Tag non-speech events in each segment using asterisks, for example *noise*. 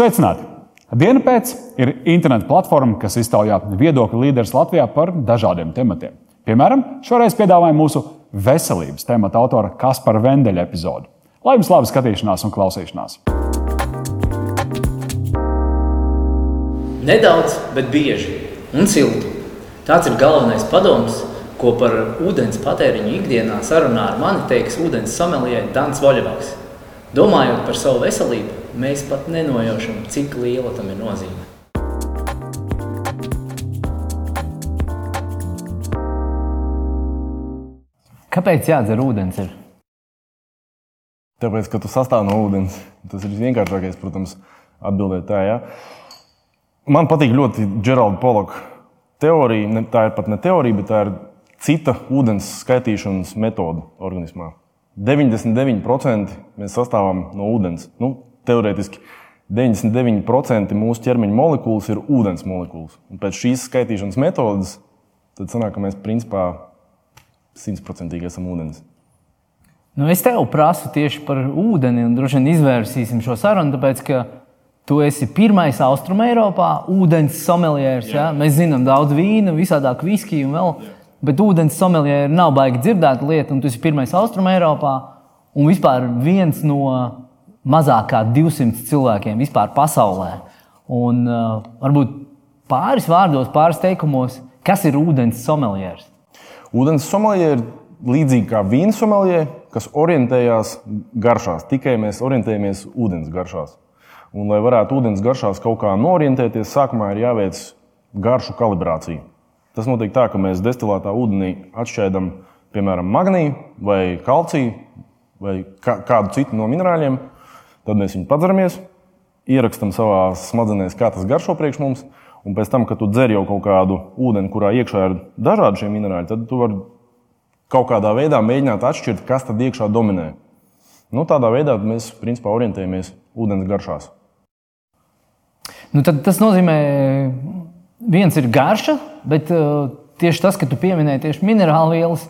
Sveicināti! Diena pēc ir interneta platforma, kas iztaujā viedokļu līderus Latvijā par dažādiem tematiem. Piemēram, šoreiz piedāvājam mūsu veselības temata autora Kaspara Vendeļa epizodi. Lai jums laba skatīšanās un klausīšanās! Nedaudz, bet bieži un siltu. Tāds ir galvenais padoms, ko par ūdens patēriņu ikdienā sarunā ar mani teiks ūdens someljē Dans Voļevaks. Domājot par savu veselību, mēs pat nenojaušam, cik liela tam ir nozīme. Kāpēc jādzer ūdens? Ir? Tāpēc, ka tu sastāv no ūdens. Tas ir vienkāršākais, protams, atbildēt tā. Ja? Man patīk ļoti Geralda Poloka teorija. Tā ir pat ne teorija, bet tā ir cita ūdens skaitīšanas metode organismā. 99% mēs sastāvam no ūdens. Nu, teorētiski 99% mūsu ķermeņa molekulas ir ūdens molekulas. Un pēc šīs skaitīšanas metodes tad sanāk, ka mēs principā simtprocentīgi esam ūdens. Nu, es tev prasu tieši par ūdeni, un droši vien izvērsīsim šo sarunu, tāpēc ka tu esi pirmais Austrum Eiropā ūdens someljērs. Ja? Mēs zinām daudz vīnu, visādāk viskiju un vēl. Jā. Bet ūdens someljē nav baigi dzirdēta lieta, un tu esi pirmais Austrum Eiropā un vispār viens no mazāk kā 200 cilvēkiem vispār pasaulē. Un, uh, varbūt pāris vārdos, pāris teikumos, kas ir ūdens someljērs? Ūdens someljē ir līdzīgi kā vīna someljē, kas orientējās garšās. Tikai mēs orientējamies ūdens garšās. Un, lai varētu ūdens garšās kaut kā norientēties, sākumā ir jāveic garšu kalibrācija. Tas notiek tā, ka mēs destilētā ūdenī atšķaidām, piemēram, magnīju vai kalciju vai kādu citu no minerāļiem. Tad mēs viņu padzeramies, ierakstām savā smadzenēs, kā tas garšo priekš mums. Un pēc tam, kad tu dzer jau kaut kādu ūdeni, kurā iekšā ir dažādi šie minerāļi, tad tu vari kaut kādā veidā mēģināt atšķirt, kas tad iekšā dominē. Nu, tādā veidā mēs principā orientējamies ūdens garšās. Nu, tas nozīmē, viens ir garša, bet uh, tieši tas, ka tu pieminēji tieši minerālu vielas,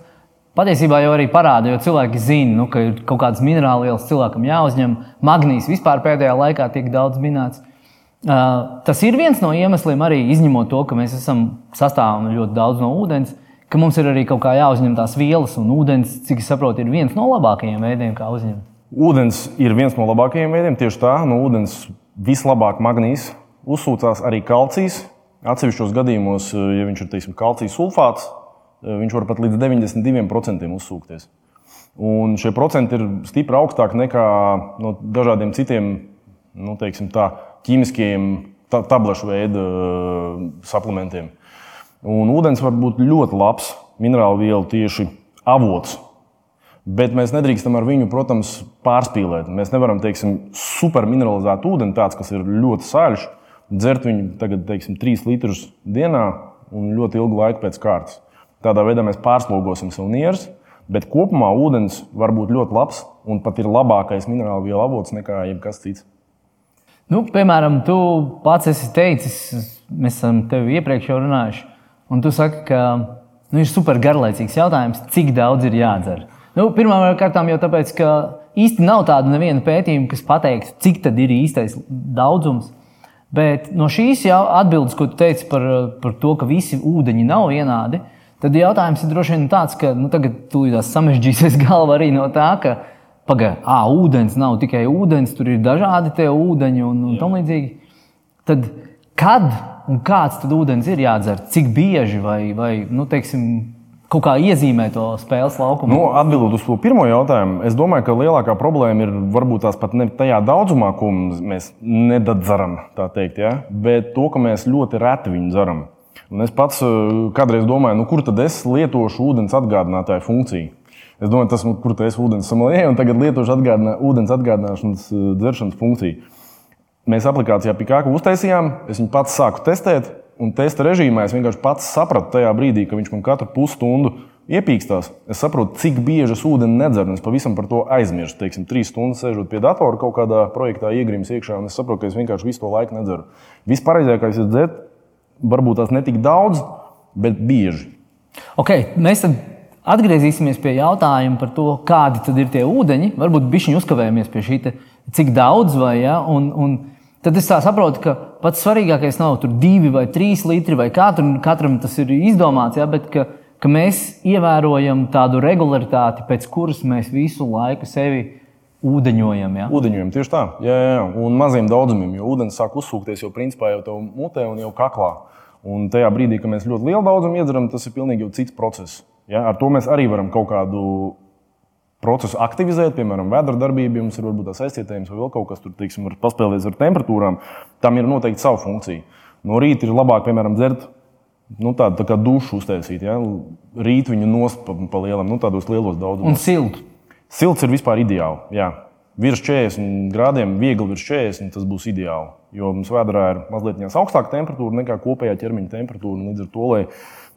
Patiesībā jau arī parāda, jo cilvēki zina, nu, ka ir kaut kādas minerālu vielas cilvēkam jāuzņem. Magnīs vispār pēdējā laikā tiek daudz minēts. Uh, tas ir viens no iemesliem, arī izņemot to, ka mēs esam sastāvam ļoti daudz no ūdens, ka mums ir arī kaut kā jāuzņem tās vielas, un ūdens, cik es saprotu, ir viens no labākajiem veidiem, kā uzņemt. Ūdens ir viens no labākajiem veidiem, tieši tā, no ūdens vislabāk magnīs uzsūcās arī kalcijs. Atsevišķos gadījumos, ja viņš ir teiksim, kalcija sulfāts, viņš var pat līdz 92% uzsūkties. Un šie procenti ir stipri augstāki nekā no dažādiem citiem nu, tā, ķīmiskiem ta tablešu veidu uh, suplementiem. Un ūdens var būt ļoti labs minerālu vielu tieši avots. Bet mēs nedrīkstam ar viņu, protams, pārspīlēt. Mēs nevaram, teiksim, supermineralizēt ūdeni, tāds, kas ir ļoti sāļš, dzert viņu tagad, teiksim, 3 litrus dienā un ļoti ilgu laiku pēc kārtas. Tādā veidā mēs pārslogosim savu nierus, bet kopumā ūdens var būt ļoti labs un pat ir labākais minerālu vielu avots nekā jebkas cits. Nu, piemēram, tu pats esi teicis, mēs esam tevi iepriekš jau runājuši, un tu saki, ka nu, ir super garlaicīgs jautājums, cik daudz ir jādzer. Nu, Pirmkārt, jau tāpēc, ka īsti nav tāda neviena pētījuma, kas pateiktu, cik tad ir īstais daudzums. Bet no šīs atbildes, ko tu teici par, par to, ka visi ūdeņi nav vienādi, uh, Tad jautājums ir droši vien tāds, ka nu, tagad tūlīt samežģīsies *laughs* galva arī no tā, ka pagaidi, ah, ūdens nav tikai ūdens, tur ir dažādi tie ūdeņi un, un tam līdzīgi. Tad kad un kāds tad ūdens ir jādzer? Cik bieži vai, vai nu, teiksim, kaut kā iezīmē to spēles laukumu? Nu, atbildot uz to pirmo jautājumu, es domāju, ka lielākā problēma ir varbūt tās pat ne tajā daudzumā, ko mēs nedadzaram, tā teikt, ja? bet to, ka mēs ļoti reti viņu dzeram. Un es pats eh, kādreiz domāju, nu, kur tad es lietošu ūdens atgādinātāju funkciju. Es domāju, tas ir, kur tas ūdens sommelier, un tagad lietošu atgādinā, ūdens atgādināšanas eh, dzeršanas funkciju. Mēs aplikācijā Pikāku uztaisījām, es viņu pats sāku testēt, un testa režīmā es vienkārši pats sapratu tajā brīdī, ka viņš man katru pusstundu iepīkstās. Es saprotu, cik bieži es ūdeni nedzeru, un es pavisam par to aizmirstu. Teiksim, trīs stundas sēžot pie datora kaut kādā projektā, iegrims iekšā, un es saprotu, ka es vienkārši visu to laiku nedzeru. Vispārējais ir dzert varbūt tās ne tik daudz, bet bieži. Okay, mēs atgriezīsimies pie jautājuma par to, kādi ir tie ūdeņi. Varbūt bišķiņi uzkavējamies pie šī, te, cik daudz vai ja, un, un tad es saprotu, ka pats svarīgākais nav tur divi vai trīs litri, vai katram, katram tas ir izdomāts, ja, bet ka, ka mēs ievērojam tādu regularitāti, pēc kuras mēs visu laiku sevi ūdeņojam. Ja? Ūdeņojam, tieši tā. Jā, jā, jā. Un maziem daudzumiem, jo ūdens sāk uzsūkties jau principā jau tev mutē un jau kaklā. Un tajā brīdī, kad mēs ļoti lielu daudzumu iedzeram, tas ir pilnīgi cits process. Ja? Ar to mēs arī varam kaut kādu procesu aktivizēt, piemēram, vēdra darbība, jums ir varbūt tās aizcietējums vai vēl kaut kas tur, teiksim, var paspēlēties ar temperatūrām. Tam ir noteikti sava funkcija. No rīta ir labāk, piemēram, dzert nu, tādu tā kā dušu uztaisīt. Ja? Rīt viņu nost pa, pa lielam, nu, tādos lielos daudzumos. Un siltu. Silts ir vispār ideāli. Jā. Virs 40 grādiem, viegli virs 40, tas būs ideāli. Jo mums vēdā ir mazliet augstāka temperatūra nekā kopējā ķermeņa temperatūra. Līdz ar to, lai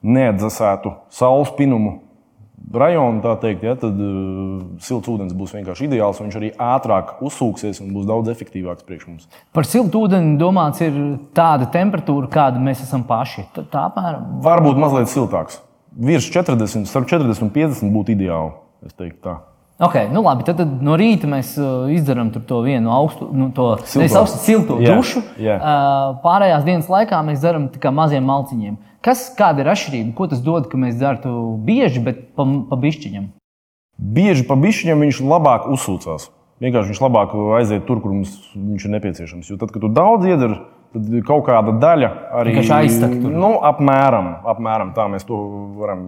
neatdzesētu saules pinumu rajonu, tā teikt, ja, tad uh, silts ūdens būs vienkārši ideāls. Viņš arī ātrāk uzsūksies un būs daudz efektīvāks priekš mums. Par siltu ūdeni domāts ir tāda temperatūra, kāda mēs esam paši. Tā, tā apmēram. Varbūt mazliet siltāks. Virs 40, starp 40 un 50 būtu ideāli. Es teiktu tā. Okay, nu labi, tad, tad no rīta mēs uh, izdarām to vienu augstu, nu, to augstu, silto yeah, dušu. Yeah. Uh, pārējās dienas laikā mēs darām tikai maziem malciņiem. Kas, kāda ir atšķirība? Ko tas dod, ka mēs darām bieži, bet pa, pa bišķiņam? Bieži pa bišķiņam viņš labāk uzsūcās. Vienkārši viņš labāk aiziet tur, kur mums viņš ir nepieciešams. Jo tad, kad tu daudz iedari, tad kaut kāda daļa arī aizsaka. Nu, apmēram, apmēram tā mēs to varam.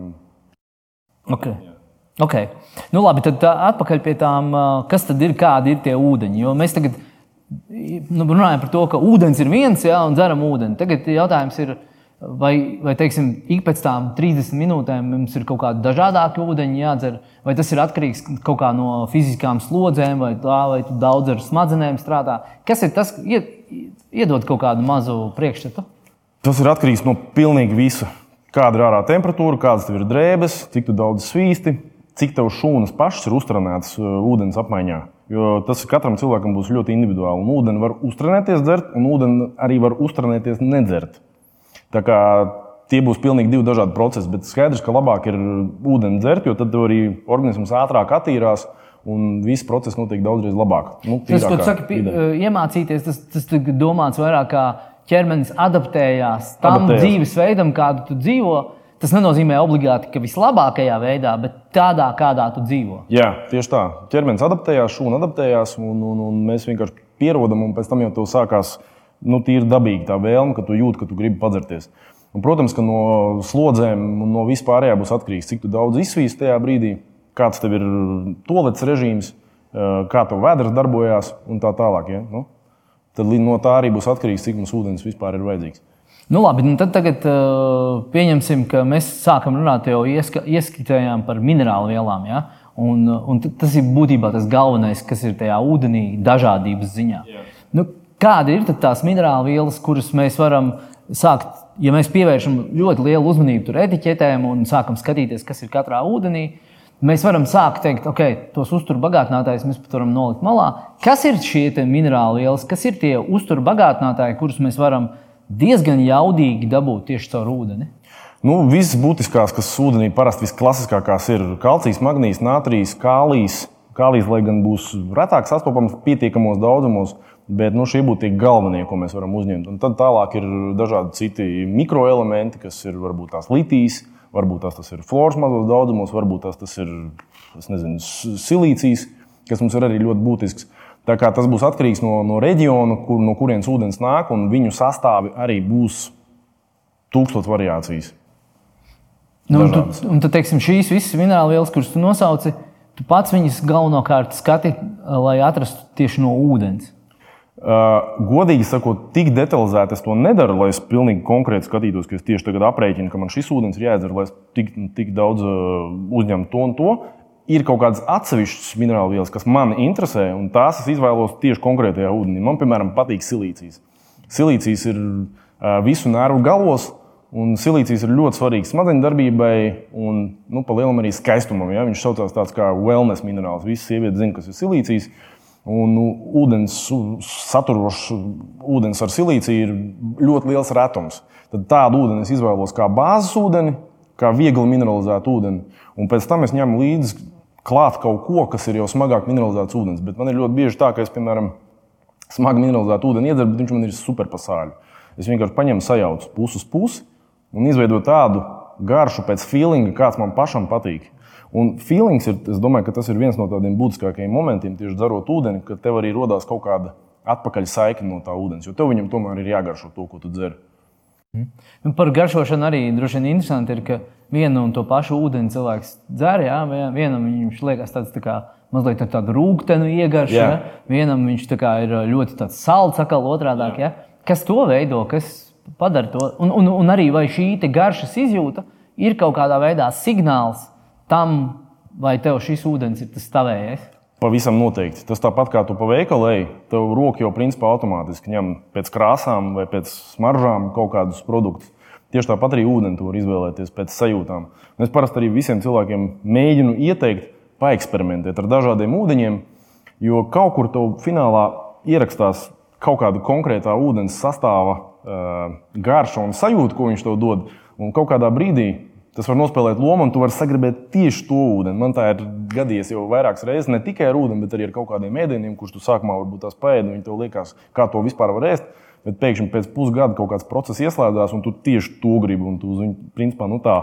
Okay. Okay. Nu, labi, tad atpakaļ pie tām, kas tad ir, kādi ir tie ūdeņi. Jo mēs tagad nu, runājam par to, ka ūdens ir viens, ja, un dzeram ūdeni. Tagad jautājums ir, vai, vai teiksim, ik pēc tam 30 minūtēm mums ir kaut kādi dažādāki ūdeņi jādzer, vai tas ir atkarīgs no fiziskām slodzēm, vai, tā, vai tu daudz ar smadzenēm strādā. Kas ir tas, iedod kaut kādu mazu priekšstatu? Tas ir atkarīgs no pilnīgi visa. Kāda ir ārā temperatūra, kādas ir drēbes, cik daudz svīsti, cik tev šūnas pašas ir uztrenētas uh, ūdens apmaiņā. Jo tas katram cilvēkam būs ļoti individuāli. Un ūdeni var uztrenēties dzert, un ūdeni arī var uztrenēties nedzert. Tā kā tie būs pilnīgi divi dažādi procesi. Bet skaidrs, ka labāk ir ūdeni dzert, jo tad arī organisms ātrāk attīrās. Un viss process notiek daudzreiz labāk. Nu, tas, ko tu saki, uh, iemācīties, tas, tas domāts vairāk kā ķermenis adaptējās tam adaptējās. dzīvesveidam, kādu tu dzīvo. Tas nenozīmē obligāti, ka vislabākajā veidā, bet tādā, kādā tu dzīvo. Jā, tieši tā. Ķermenis adaptējās, šūna adaptējās, un, un, un mēs vienkārši pierodam, un pēc tam jau tev sākās nu, tīri dabīgi tā vēlme, ka tu jūti, ka tu gribi padzerties. Un, protams, ka no slodzēm un no vispārējā būs atkarīgs, cik daudz izsvīst tajā brīdī, kāds tev ir tolets režīms, kā tev vēders darbojās un tā tālāk. Ja? Nu, tad no tā arī būs atkarīgs, cik mums ūdens vispār ir vajadzīgs. Nu, labi, nu tad tagad, uh, pieņemsim, ka mēs sākam runāt jau ieska, ieskatījām par minerālu vielām. Ja? Un, un tas ir būtībā tas galvenais, kas ir tajā ūdenī, dažādības ziņā. Yeah. Nu, kāda ir tās minerālu vielas, kuras mēs varam sākt, ja mēs pievēršam ļoti lielu uzmanību etiķetēm un sākam skatīties, kas ir katrā ūdenī? Mēs varam sākt teikt, ok, tos uzturbagātinātājus mēs pat varam nolikt malā. Kas ir šie minerāli vielas, kas ir tie uzturbagātinātāji, kurus mēs varam izdarīt? Diezgan jaudīgi dabūt tieši caur ūdeni. Nu, Viss būtiskās, kas ūdenī parasti visklasiskākās, ir kalcijs, magnīs, nātrijas, kālijas. Kālijas, lai gan būs retāk sastopams pietiekamos daudzumos, bet nu, šie būtu tie galvenie, ko mēs varam uzņemt. Un tad tālāk ir dažādi citi mikroelementi, kas ir varbūt tās litijas, varbūt tās ir flors mazos daudzumos, varbūt tās ir nezinu, silīcijas, kas mums ir arī ļoti būtisks. Tas būs atkarīgs no, no reģiona, kur, no kurienes ūdens nāk, un viņu sastāvi arī būs tūkstoš variācijas. Nu, un, tu, un tad, teiksim, šīs visas minerālu vielas, kuras tu nosauci, tu pats viņas galvenokārt skati, lai atrastu tieši no ūdens. Uh, godīgi sakot, tik detalizēti es to nedaru, lai es pilnīgi konkrēti skatītos, ka es tieši tagad aprēķinu, ka man šis ūdens ir jāiedzer, lai es tik, tik daudz uh, uzņemtu to un to ir kaut kādas atsevišķas minerālu vielas, kas man interesē, un tās es izvēlos tieši konkrētajā ūdenī. Man, piemēram, patīk silīcijas. Silīcijas ir visu nervu galos, un silīcijas ir ļoti svarīgs smadzeņu darbībai un, nu, pa lielam arī skaistumam. Ja? Viņš saucās tāds kā wellness minerāls. Visas sievietes zina, kas ir silīcijas. Un nu, ūdens saturošs ūdens ar silīciju ir ļoti liels retums. Tad tādu ūdeni es izvēlos kā bāzes ūdeni, kā viegli mineralizētu ūdeni. Un pēc tam es ņemu līdzi klāt kaut ko, kas ir jau smagāk mineralizēts ūdens. Bet man ir ļoti bieži tā, ka es, piemēram, smagi mineralizētu ūdeni iedzeru, bet viņš man ir super pasāļu. Es vienkārši paņemu sajaucu pusi uz pusi un izveidoju tādu garšu pēc feelinga, kāds man pašam patīk. Un feelings ir, es domāju, ka tas ir viens no tādiem būtiskākajiem momentiem, tieši dzerot ūdeni, kad tev arī radās kaut kāda atpakaļ saikne no tā ūdens, jo tev viņam tomēr ir jāgaršo to, ko tu dzer. Nu, par garšošanu arī droši vien interesanti ir, ka vienu un to pašu ūdeni cilvēks dzer. Jā, vienam viņš liekas tāds tā kā mazliet ar tādu rūkstošu iegaršu, Jā. ja? vienam viņš ir ļoti salds, atkal otrādāk. Ja? Kas to veido, kas padara to? Un, un, un arī vai šī garšas izjūta ir kaut kādā veidā signāls tam, vai tev šis ūdens ir tas tavējais? Pavisam noteikti. Tas tāpat kā tu pa veikalu ej, tev roka jau principā automātiski ņem pēc krāsām vai pēc smaržām kaut kādus produktus. Tieši tāpat arī ūdeni tu vari izvēlēties pēc sajūtām. Un es parasti arī visiem cilvēkiem mēģinu ieteikt, paeksperimentēt ar dažādiem ūdeņiem, jo kaut kur tev finālā ierakstās kaut kāda konkrētā ūdens sastāva uh, garša un sajūta, ko viņš tev dod. Un kaut kādā brīdī tas var nospēlēt lomu, un tu vari sagribēt tieši to ūdeni. Man tā ir gadījies jau vairākas reizes, ne tikai ar ūdeni, bet arī ar kaut kādiem ēdieniem, kurus tu sākumā varbūt tās paēdi, un tev liekas, kā to vispār var ēst. Bet pēkšņi pēc pusgada kaut kāds process ieslēdzās, un tu tieši to gribi. Un tu uz viņu, principā, nu tā,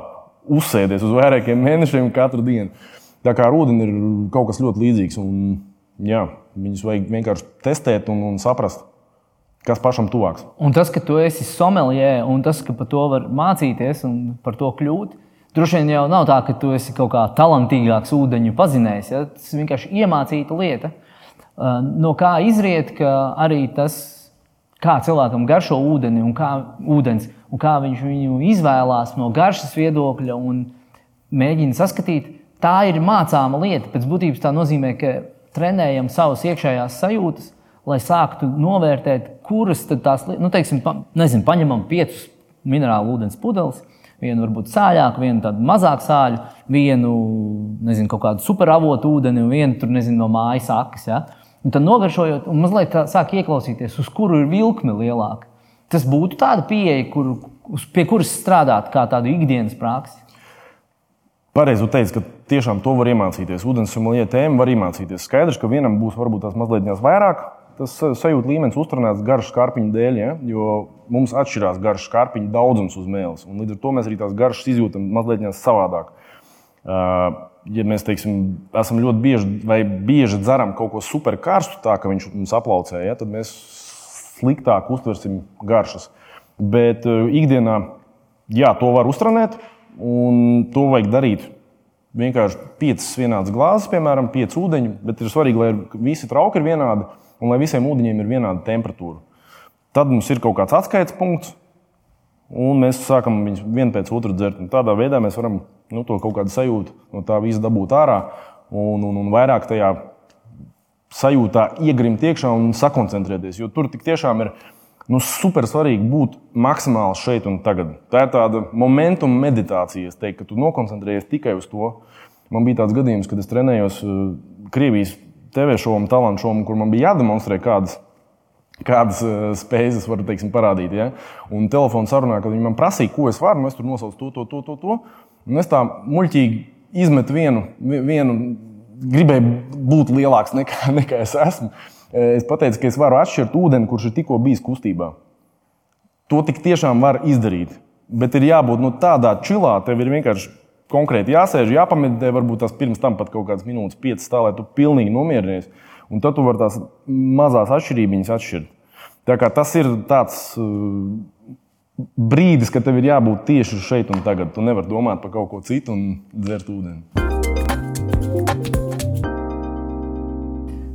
uzsēdies uz vairākiem mēnešiem katru dienu. Tā kā ar ūdeni ir kaut kas ļoti līdzīgs. Un, jā, viņus vajag vienkārši testēt un, un saprast, kas pašam tuvāks. Un tas, ka tu esi sommelier un tas, ka par to var mācīties un par to kļūt, droši vien jau nav tā, ka tu esi kaut kā talantīgāks ūdeņu pazinējs. Ja? Tas ir vienkārši iemācīta lieta. Uh, No kā izriet, ka arī tas, kā cilvēkam garšo ūdeni un kā, ūdens, un kā viņš viņu izvēlās no garšas viedokļa un mēģina saskatīt, tā ir mācāma lieta. Pēc būtības tā nozīmē, ka trenējam savas iekšējās sajūtas, lai sāktu novērtēt, kuras tās lietas, nu, teiksim, pa, nezinu, paņemam piecus minerālu ūdens pudeles. Vienu varbūt sāļāku, vienu tādu mazāk sāļu, vienu nezinu, kaut kādu superavotu ūdeni, un vienu tur nezinu, no mājas akas. Ja? Un tad nogaršojot, un mazliet sāk ieklausīties, uz kuru ir vilkme lielāka. Tas būtu tāda pieeja, kur, uz, pie kuras strādāt kā tādu ikdienas praksi. Pareizi teikt, ka tiešām to var iemācīties. Vodens sommelier tēmu var iemācīties. Skaidrs, ka vienam būs varbūt tās mazliet vairāk. Tas sajūta līmenis uzturēts garšu skarpiņu dēļ, ja? jo mums atšķirās garšu skarpiņu daudzums uz mēles. Līdz ar to mēs arī tās garšas izjūtam mazliet savādāk. Uh, ja mēs teiksim, esam ļoti bieži vai bieži dzeram kaut ko super karstu, tā ka viņš mums aplaucē, ja? tad mēs sliktāk uztversim garšas. Bet uh, ikdienā jā, to var uztrenēt, un to vajag darīt. Vienkārši piecas vienādas glāzes, piemēram, pieci ūdeņi, bet ir svarīgi, lai visi trauki ir vienādi un lai visiem ūdeņiem ir vienāda temperatūra. Tad mums ir kaut kāds atskaites punkts, un mēs sākam viņus vienu pēc otru dzert. Un tādā veidā mēs varam nu, to kaut kādu sajūtu no tā visa dabūt ārā un, un, un vairāk tajā sajūtā iegrimt iekšā un sakoncentrēties. Jo tur tik tiešām ir nu, super svarīgi būt maksimāli šeit un tagad. Tā ir tāda momentum meditācija. Teiktu, ka tu nokoncentrējies tikai uz to. Man bija tāds gadījums, kad es trenējos uh, Krievijas TV šovu, talantu šovu, kur man bija jādemonstrē kādas, kādas uh, spējas es varu teiksim, parādīt. Ja? Un telefona sarunā, kad viņi man prasīja, ko es varu, nu es tur nosaucu to, to, to, to. to. Un es tā muļķīgi izmetu vienu, vienu gribēju būt lielāks nekā, *laughs* nekā es esmu. Es pateicu, ka es varu atšķirt ūdeni, kurš ir tikko bijis kustībā. To tik tiešām var izdarīt. Bet ir jābūt nu, tādā čilā, tev ir vienkārši konkrēti jāsēž, jāpameditē, varbūt tās pirms tam pat kaut kādas minūtes, piecas, tā lai tu pilnīgi nomierinies. Un tad tu vari tās mazās atšķirības atšķirt. Tā kā tas ir tāds uh, brīdis, kad tev ir jābūt tieši šeit un tagad. Tu nevari domāt par kaut ko citu un dzert ūdeni.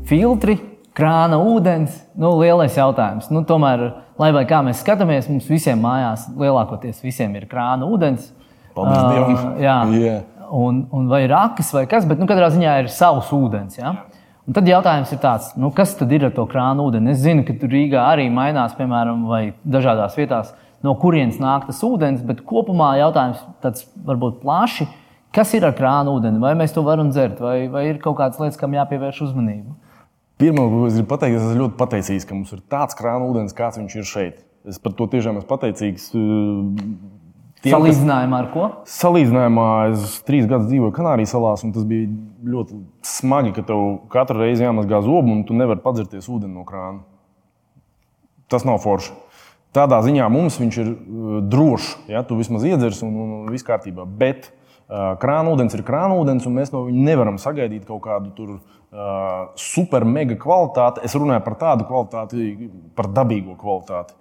Filtri, krāna, ūdens. Nu, lielais jautājums. Nu, tomēr, lai vai kā mēs skatāmies, mums visiem mājās lielākoties visiem ir krāna, ūdens. Paldies uh, Dievam! Jā, Yeah. un, un vai ir akas vai kas, bet nu, katrā ziņā ir savs ūdens. Ja? Un tad jautājums ir tāds, nu, kas tad ir ar to krānu ūdeni? Es zinu, ka tur Rīgā arī mainās, piemēram, vai dažādās vietās, no kurienes nāk tas ūdens, bet kopumā jautājums tāds varbūt plaši. Kas ir ar krānu ūdeni? Vai mēs to varam dzert, vai, vai ir kaut kādas lietas, kam jāpievērš uzmanība? Pirmā, ko es gribu pateikt, es esmu ļoti pateicīgs, ka mums ir tāds krāna ūdens, kāds viņš ir šeit. Es par to tiešām esmu pateicīgs. Uh, tiem, Salīdzinājumā ar ko? Salīdzinājumā es trīs gadus dzīvoju Kanārijas salās, un tas bija ļoti smagi, ka tev katru reizi jāmazgā zobu, un tu nevari padzerties ūdeni no krāna. tas nav forši. Tādā ziņā mums viņš ir drošs. Ja? Tu vismaz iedzers un, un, viss kārtībā. Bet uh, krānūdens ir krānūdens, un mēs no viņa nevaram sagaidīt kaut kādu tur, uh, super mega kvalitāti. Es runāju par tādu kvalitāti, par dabīgo kvalitāti.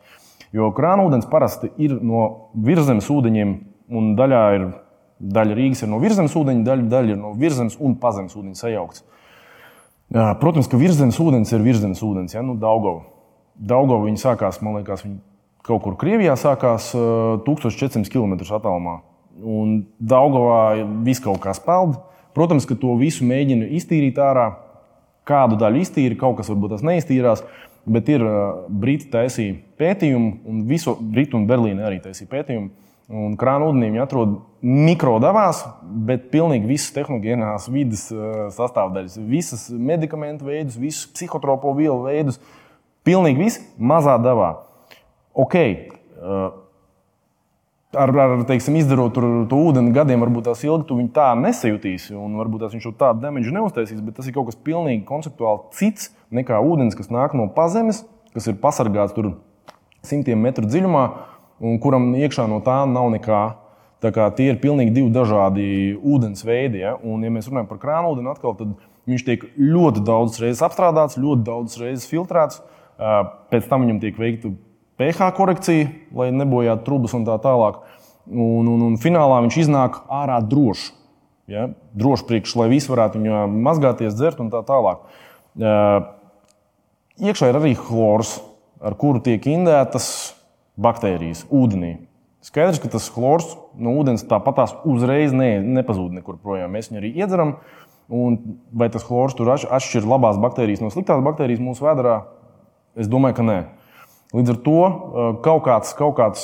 Jo krānūdens parasti ir no virsmas ūdeņiem, un daļā ir daļa Rīgas ir no virsmas ūdeņa, daļa, daļa ir no virsmas un pazemes ūdeņa sajaukts. Protams, ka virsmas ūdens ir virsmas ūdens, ja nu, Daugava. Daugava viņa sākās, man liekas, viņa kaut kur Krievijā sākās 1400 km attālumā. Un Daugavā viss kaut kā spēlda. Protams, ka to visu mēģina iztīrīt ārā. Kādu daļu iztīra, kaut kas varbūt tas neiztīrās. Bet ir Briti taisīja pētījumu, un visu Britu un Berlīnu arī taisīja pētījumu Un krāna ūdenī viņi atrod mikrodavās, bet pilnīgi visas tehnoloģiskās vidas sastāvdaļas, visas medikamentu veidus, visus psihotropo vielu veidus, pilnīgi viss mazā devā. Ok, eh, ar, ar teiksim, izdarot tur, to ūdeni gadiem, varbūt tās ilgi tu viņu tā nesajūtīsi, un varbūt tās viņš jau tādu damage neuztaisīs, bet tas ir kaut kas pilnīgi konceptuāli cits nekā ūdens, kas nāk no pazemes, kas ir pasargāts tur simtiem metru dziļumā un kuram iekšā no tā nav nekā. Tā kā tie ir pilnīgi divi dažādi ūdens veidi. Ja? Un, ja mēs runājam par krānūdeni, atkal, tad viņš tiek ļoti daudz reizes apstrādāts, ļoti daudz reizes filtrēts. Pēc tam viņam tiek veikta pH korekcija, lai nebojātu trubus un tā tālāk. Un, un, un finālā viņš iznāk ārā drošs. Ja? Drošs priekš, lai visi varētu viņu mazgāties, dzert un tā tālāk. Iekšā ir arī chlors, ar kuru tiek indētas baktērijas ūdenī. Skaidrs, ka tas chlors no ūdens tāpatās uzreiz ne, nepazūd nekur projām. Mēs viņu arī iedzeram. Un vai tas chlors tur atšķir labās baktērijas no sliktās baktērijas mūsu vēdā? Es domāju, ka nē. Līdz ar to kaut kāds, kaut kāds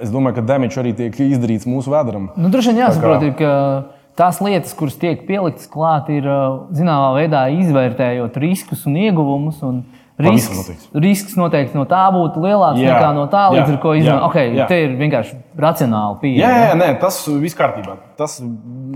es domāju, ka damage arī tiek izdarīts mūsu vēdram. Nu, Droši vien jāsaprot, kā... ka tās lietas, kuras tiek pieliktas klāt, ir zināmā veidā izvērtējot riskus un ieguvumus. Un Risks, risks noteikti no tā būtu lielāks jā, nekā no tā, līdz jā, ar ko izmantot. Okay, jā. Te ir vienkārši racionāli pieeja. Jā, jā, nē, tas viss kārtībā. Tas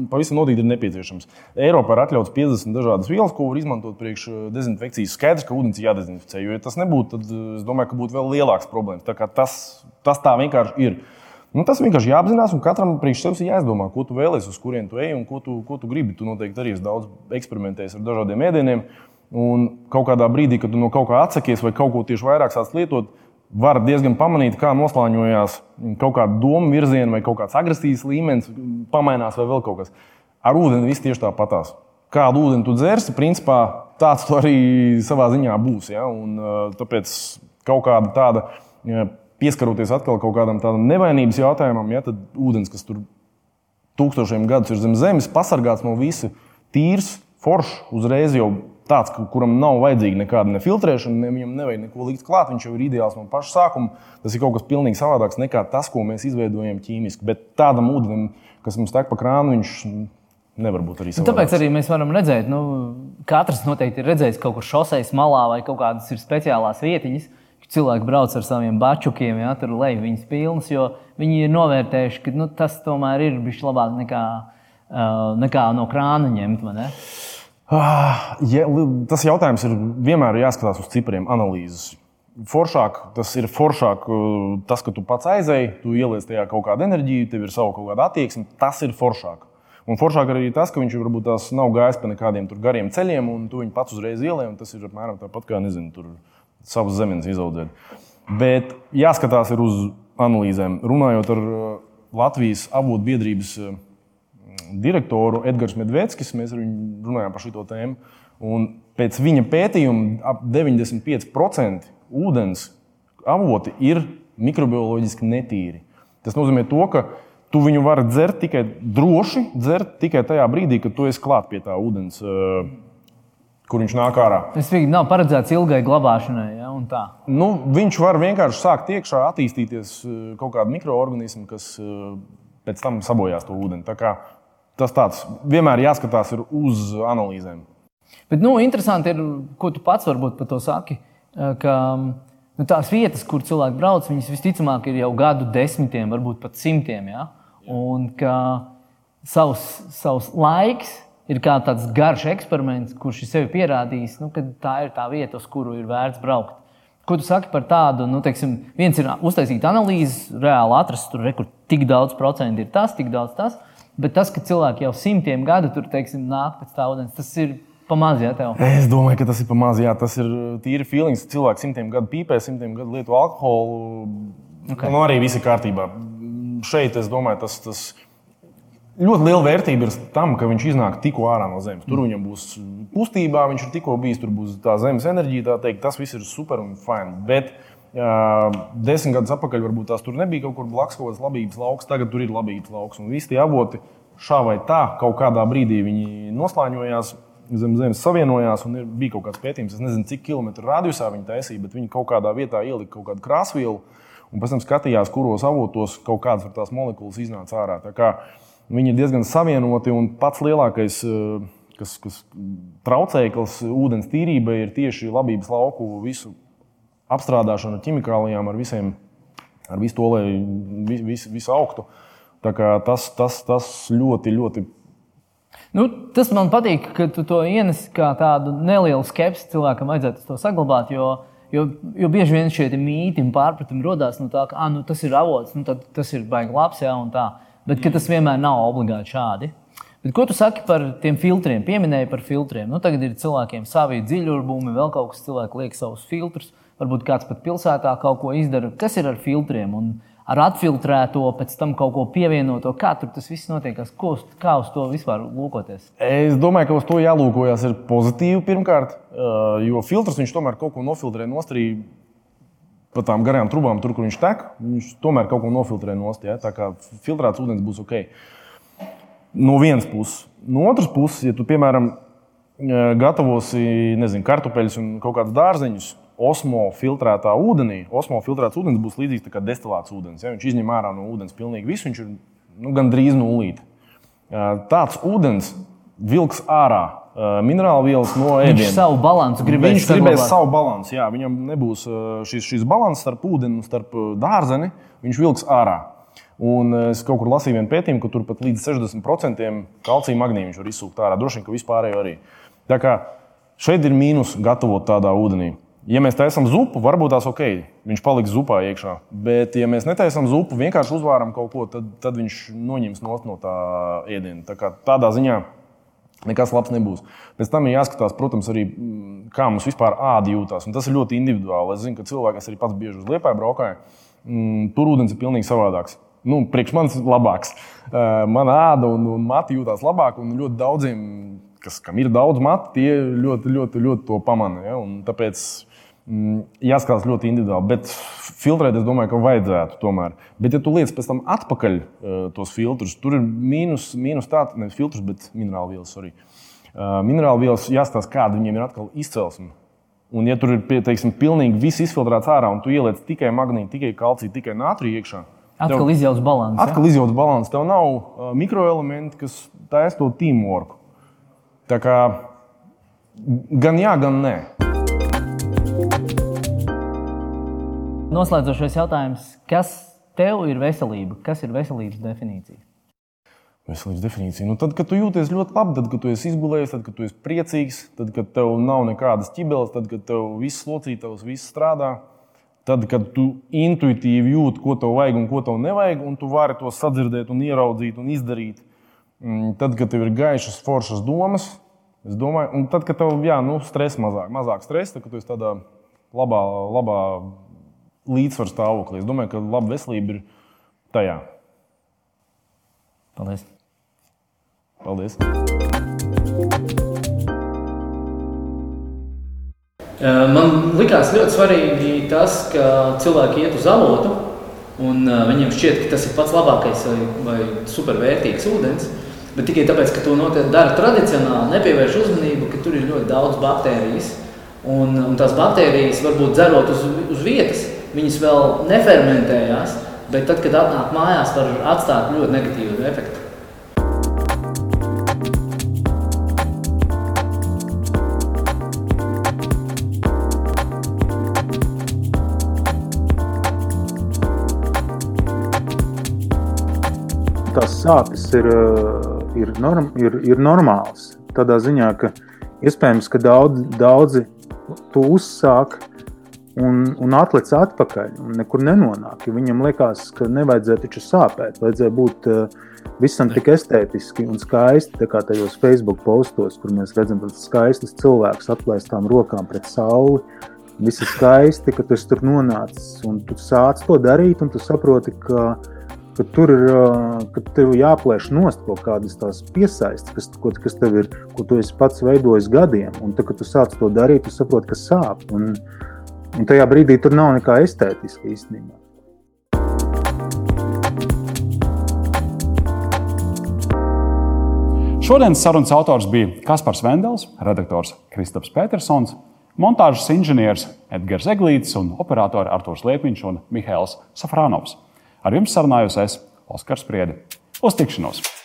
pavisam noteikti ir nepieciešams. Eiropā ir atļauts 50 dažādas vielas, ko var izmantot priekš uh, dezinfekcijas. Skaidrs, ka ūdens ir jādezinficē, jo ja tas nebūtu, tad uh, es domāju, ka būtu vēl lielāks problēmas. Tas, tas tā vienkārši ir. Nu, tas vienkārši jāapzinās, un katram priekš sevis ir jāizdomā, ko tu vēlēsies, uz kurien tu ej un ko tu, ko tu gribi. Tu noteikti arī daudz eksperimentējis ar dažādiem ēdieniem. Un kaut kādā brīdī, kad no kaut kā atsakies vai kaut ko tieši vairāk sāc lietot, var diezgan pamanīt, kā noslāņojās kaut kāda doma virziena vai kaut kāds agresijas līmenis, pamainās vai vēl kaut kas. Ar ūdeni viss tieši tāpatās. Kādu ūdeni tu dzersi, principā tāds tu arī savā ziņā būs. Ja? Un, tāpēc kaut kāda tāda, pieskaroties atkal kaut kādam tādam nevainības jautājumam, ja, tad ūdens, kas tur tūkstošiem gadus ir zem zemes, pasargāts no visa tīrs, foršs, uzreiz jau tāds, kuram nav vajadzīga nekāda ne filtrēšana, ne, viņam nevajag neko likt klāt. Viņš jau ir ideāls no paša sākuma. Tas ir kaut kas pilnīgi savādāks nekā tas, ko mēs izveidojam ķīmiski. Bet tādam ūdenim, kas mums tek pa krānu, viņš nevar būt arī savādāks. Tāpēc arī mēs varam redzēt, nu, katrs noteikti ir redzējis kaut kur šoseis malā vai kaut kādas ir speciālās vietiņas. Cilvēki brauc ar saviem bačukiem, ja tur lej viņas pilnas, jo viņi ir novērtējuši, ka nu, tas tomēr ir bijis labāk nekā, uh, nekā no krāna ņemt. Ah, ja, tas jautājums ir vienmēr jāskatās uz cipriem, analīzes. Foršāk, tas ir foršāk, uh, tas, ka tu pats aizēji, tu ieliec tajā kaut kādu enerģiju, tev ir sava kaut kāda attieksme. Tas ir foršāk. Un foršāk arī tas, ka viņš varbūt tās nav gājis pa nekādiem gariem ceļiem, un tu viņu pats uzreiz ielēji. Tas ir apmēram tāpat kā, nezinu, tur savas zemes izaudzēt. Bet jāskatās uz analīzēm. Runājot ar uh, Latvijas avotu biedrības uh, direktoru Edgars Medvedskis. Mēs ar viņu runājām par šo tēmu. Un pēc viņa pētījuma ap 95% ūdens avoti ir mikrobioloģiski netīri. Tas nozīmē, to, ka tu viņu vari dzert tikai droši, dzert tikai tajā brīdī, kad tu esi klāt pie tā ūdens. Uh, kur viņš nāk ārā. Tas vienkārši nav paredzēts ilgai glabāšanai. Ja, nu, viņš var vienkārši sākt iekšā, attīstīties kaut kāda mikroorganisma, kas pēc tam sabojās to ūdeni. Tā kā tas tāds vienmēr jāskatās uz analīzēm. Bet nu, interesanti ir, ko tu pats varbūt par to saki. Ka, nu, tās vietas, kur cilvēki brauc, viņas visticamāk ir jau gadu desmitiem, varbūt pat simtiem. Ja? Un ka savs, savs laiks ir kā tāds garš eksperiments, kurš ir sevi pierādījis, nu, ka tā ir tā vieta, uz kuru ir vērts braukt. Ko tu saki par tādu? Nu, teiksim, viens ir uztaisīt analīzi, reāli atrast, tur rekur, tik daudz procentu ir tas, tik daudz tas. Bet tas, ka cilvēki jau simtiem gadu tur teiksim, nāk pēc tā ūdens, tas ir pamazs. Es domāju, ka tas ir pamazs. Tas ir tīri feelings. Cilvēks simtiem gadu pīpē, simtiem gadu lieto alkoholu. Okay. Nu, arī viss ir kārtībā. Šeit es domāju, tas. tas ļoti liela vērtība ir tam, ka viņš iznāk tikko ārā no zemes. Tur viņam būs kustībā, viņš ir tikko bijis, tur būs tā zemes enerģija. Tā teikt, tas viss ir super un fini. Bet uh, desmit gadus atpakaļ varbūt tās tur nebija kaut kur blakus kaut kādas labības lauks, tagad tur ir labības lauks. Un visi tie avoti šā vai tā kaut kādā brīdī viņi noslēņojās. Zem zemes savienojās, un bija kaut kāds pētījums. Es nezinu, cik kilometru radiusā viņi taisīja, bet viņi kaut kādā vietā ielika kaut kādu krāsvielu, un pēc tam skatījās, kuros avotos kaut kādas tās molekulas iznāca ārā. Tā kā, Viņi ir diezgan savienoti un pats lielākais eh, kas, kas traucējums ūdens tīrībai ir tieši labības lauku visu apstrādāšana ar ķimikālijām, ar visiem, ar visu to, lai viss vis, vis augtu. Tas, tas, tas ļoti, ļoti. Nu, tas man patīk, ka tu to ienes kā tādu nelielu skepsi cilvēkam, vajadzētu to saglabāt. Jo, jo, jo bieži vien šie mīti un pārpratumi radās no tā, ka ah, nu, tas ir avots, nu, tas ir baigi labs. Jā, Bet tas vienmēr nav obligāti šādi. Bet ko tu saki par tiem filtriem? Pieminēji par filtriem. Nu, tagad ir cilvēkiem savi dziļurbumi, vēl kaut kas cilvēks liek savus filtrus. Varbūt kāds pat pilsētā kaut ko izdara. Kas ir ar filtriem? Un ar atfiltrēto, pēc tam kaut ko pievienoto. Kā tur tas viss notiek? Ko, kā uz to vispār lūkoties? Es domāju, ka uz to jālūkojas ir pozitīvi pirmkārt, jo filtrs viņš tomēr kaut ko nofiltrē nostrīd pa tām garām trubām, tur, kur viņš tek, viņš tomēr kaut ko nofiltrē nost. Ja? Tā kā filtrēts ūdens būs ok. No vienas puses. No otras puses, ja tu, piemēram, gatavosi nezinu, kartupeļus un kaut kādus dārzeņus, osmo filtrētā ūdenī, osmo filtrēts ūdens būs līdzīgs kā destilēts ūdens. Ja? Viņš izņem ārā no ūdens pilnīgi visu, viņš ir nu, gandrīz nulīti. E, tāds ūdens vilks ārā minerālu vielas no ēdiena. Viņš savu balansu gribēs. Viņš gribēs savu balansu. Jā, viņam nebūs šis, šis balans starp ūdeni un starp dārzeni. Viņš vilks ārā. Un es kaut kur lasīju vienu pētījumu, ka tur pat līdz 60% kalcija magnīja viņš var izsūkt ārā. Droši vien, ka vispārējo arī. Tā kā šeit ir mīnus gatavot tādā ūdenī. Ja mēs taisām zupu, varbūt tās ok, viņš paliks zupā iekšā. Bet, ja mēs netaisām zupu, vienkārši uzvāram kaut ko, tad, tad viņš noņems no tā ēdiena. Tā kā tādā ziņā nekas labs nebūs. Pēc tam ir jāskatās, protams, arī mm, kā mums vispār āda jūtas. Tas ir ļoti individuāli. Es zinu, ka cilvēki, kas arī pats bieži uz liepāju braukāja, mm, tur ūdens ir pilnīgi savādāks. Nu, priekš manis ir labāks. Mana āda un, un mati jūtas labāk, un ļoti daudziem, kas, kam ir daudz matu, tie ļoti, ļoti, ļoti to pamana. Ja? Un tāpēc jāskatās ļoti individuāli, bet filtrēt, es domāju, ka vajadzētu tomēr. Bet, ja tu liec pēc tam atpakaļ uh, tos filtrus, tur ir mīnus, mīnus tāds, nevis filtrus, bet minerālu vielas. Sorry. Uh, minerālu vielas jāskatās, kāda viņiem ir atkal izcelsme. Un, ja tur ir teiksim, pilnīgi viss izfiltrēts ārā, un tu ieliec tikai magnītu, tikai kalciju, tikai nātriju iekšā, atkal tev, izjauts balans. Atkal ja? izjauts balans. Tev nav uh, mikroelementi, kas taisa to teamwork. Tā kā gan jā, gan nē. Noslēdzošais jautājums. Kas tev ir veselība? Kas ir veselības definīcija? Veselības definīcija. Nu, tad, kad tu jūties ļoti labi, tad, kad tu esi izgulējies, tad, kad tu esi priecīgs, tad, kad tev nav nekādas ķibeles, tad, kad tev viss locītavs, viss strādā, tad, kad tu intuitīvi jūti, ko tev vajag un ko tev nevajag, un tu vari to sadzirdēt, un ieraudzīt un izdarīt. Mm, tad, kad tev ir gaišas, foršas domas, es domāju, un tad, kad tev ir nu, stress mazāk, mazāk stresa, tad, kad tu esi tādā labā, labā līdzsvaru stāvoklī. Es domāju, ka laba veselība ir tajā. Paldies! Paldies. Man likās ļoti svarīgi tas, ka cilvēki iet uz avotu, un viņiem šķiet, ka tas ir pats labākais vai, vai supervērtīgs ūdens. Bet tikai tāpēc, ka to dara tradicionāli, nepievērš uzmanību, ka tur ir ļoti daudz baktērijas. Un, un tās baktērijas varbūt dzerot uz, uz vietas, viņas vēl nefermentējās, bet tad, kad atnāk mājās, var atstāt ļoti negatīvu efektu. Tās sāpes ir, ir, norm, ir, ir normālas. Tādā ziņā, ka iespējams, ka daudz, daudzi to uzsāk un, un atlicis atpakaļ un nekur nenonāk. Viņam liekas, ka nevajadzēja taču sāpēt, vajadzēja būt uh, visam tik estētiski un skaisti, kā tajos Facebook postos, kur mēs redzam skaistus cilvēkus atklāstām rokām pret sauli. Viss ir skaisti, ka tu tur nonācis un tu sāc to darīt, un tu saproti, ka, ka tur ir ka tev jāplēš nost kaut kādas tās piesaistes, kas, ko, kas tev ir, ko tu esi pats veidojis gadiem. Un tad, kad tu sāc to darīt, tu saproti, ka sāp. Un, Un tajā brīdī tur nav nekā estētiska īstenībā. Šodienas sarunas autors bija Kaspars Vendels, redaktors Kristaps Petersons, montāžas inženieris Edgars Eglītis un operatori Artūrs Liepiņš un Mihails Safrānovs. Ar jums sarunājos es, Oskars Priedi. Uz tikšanos!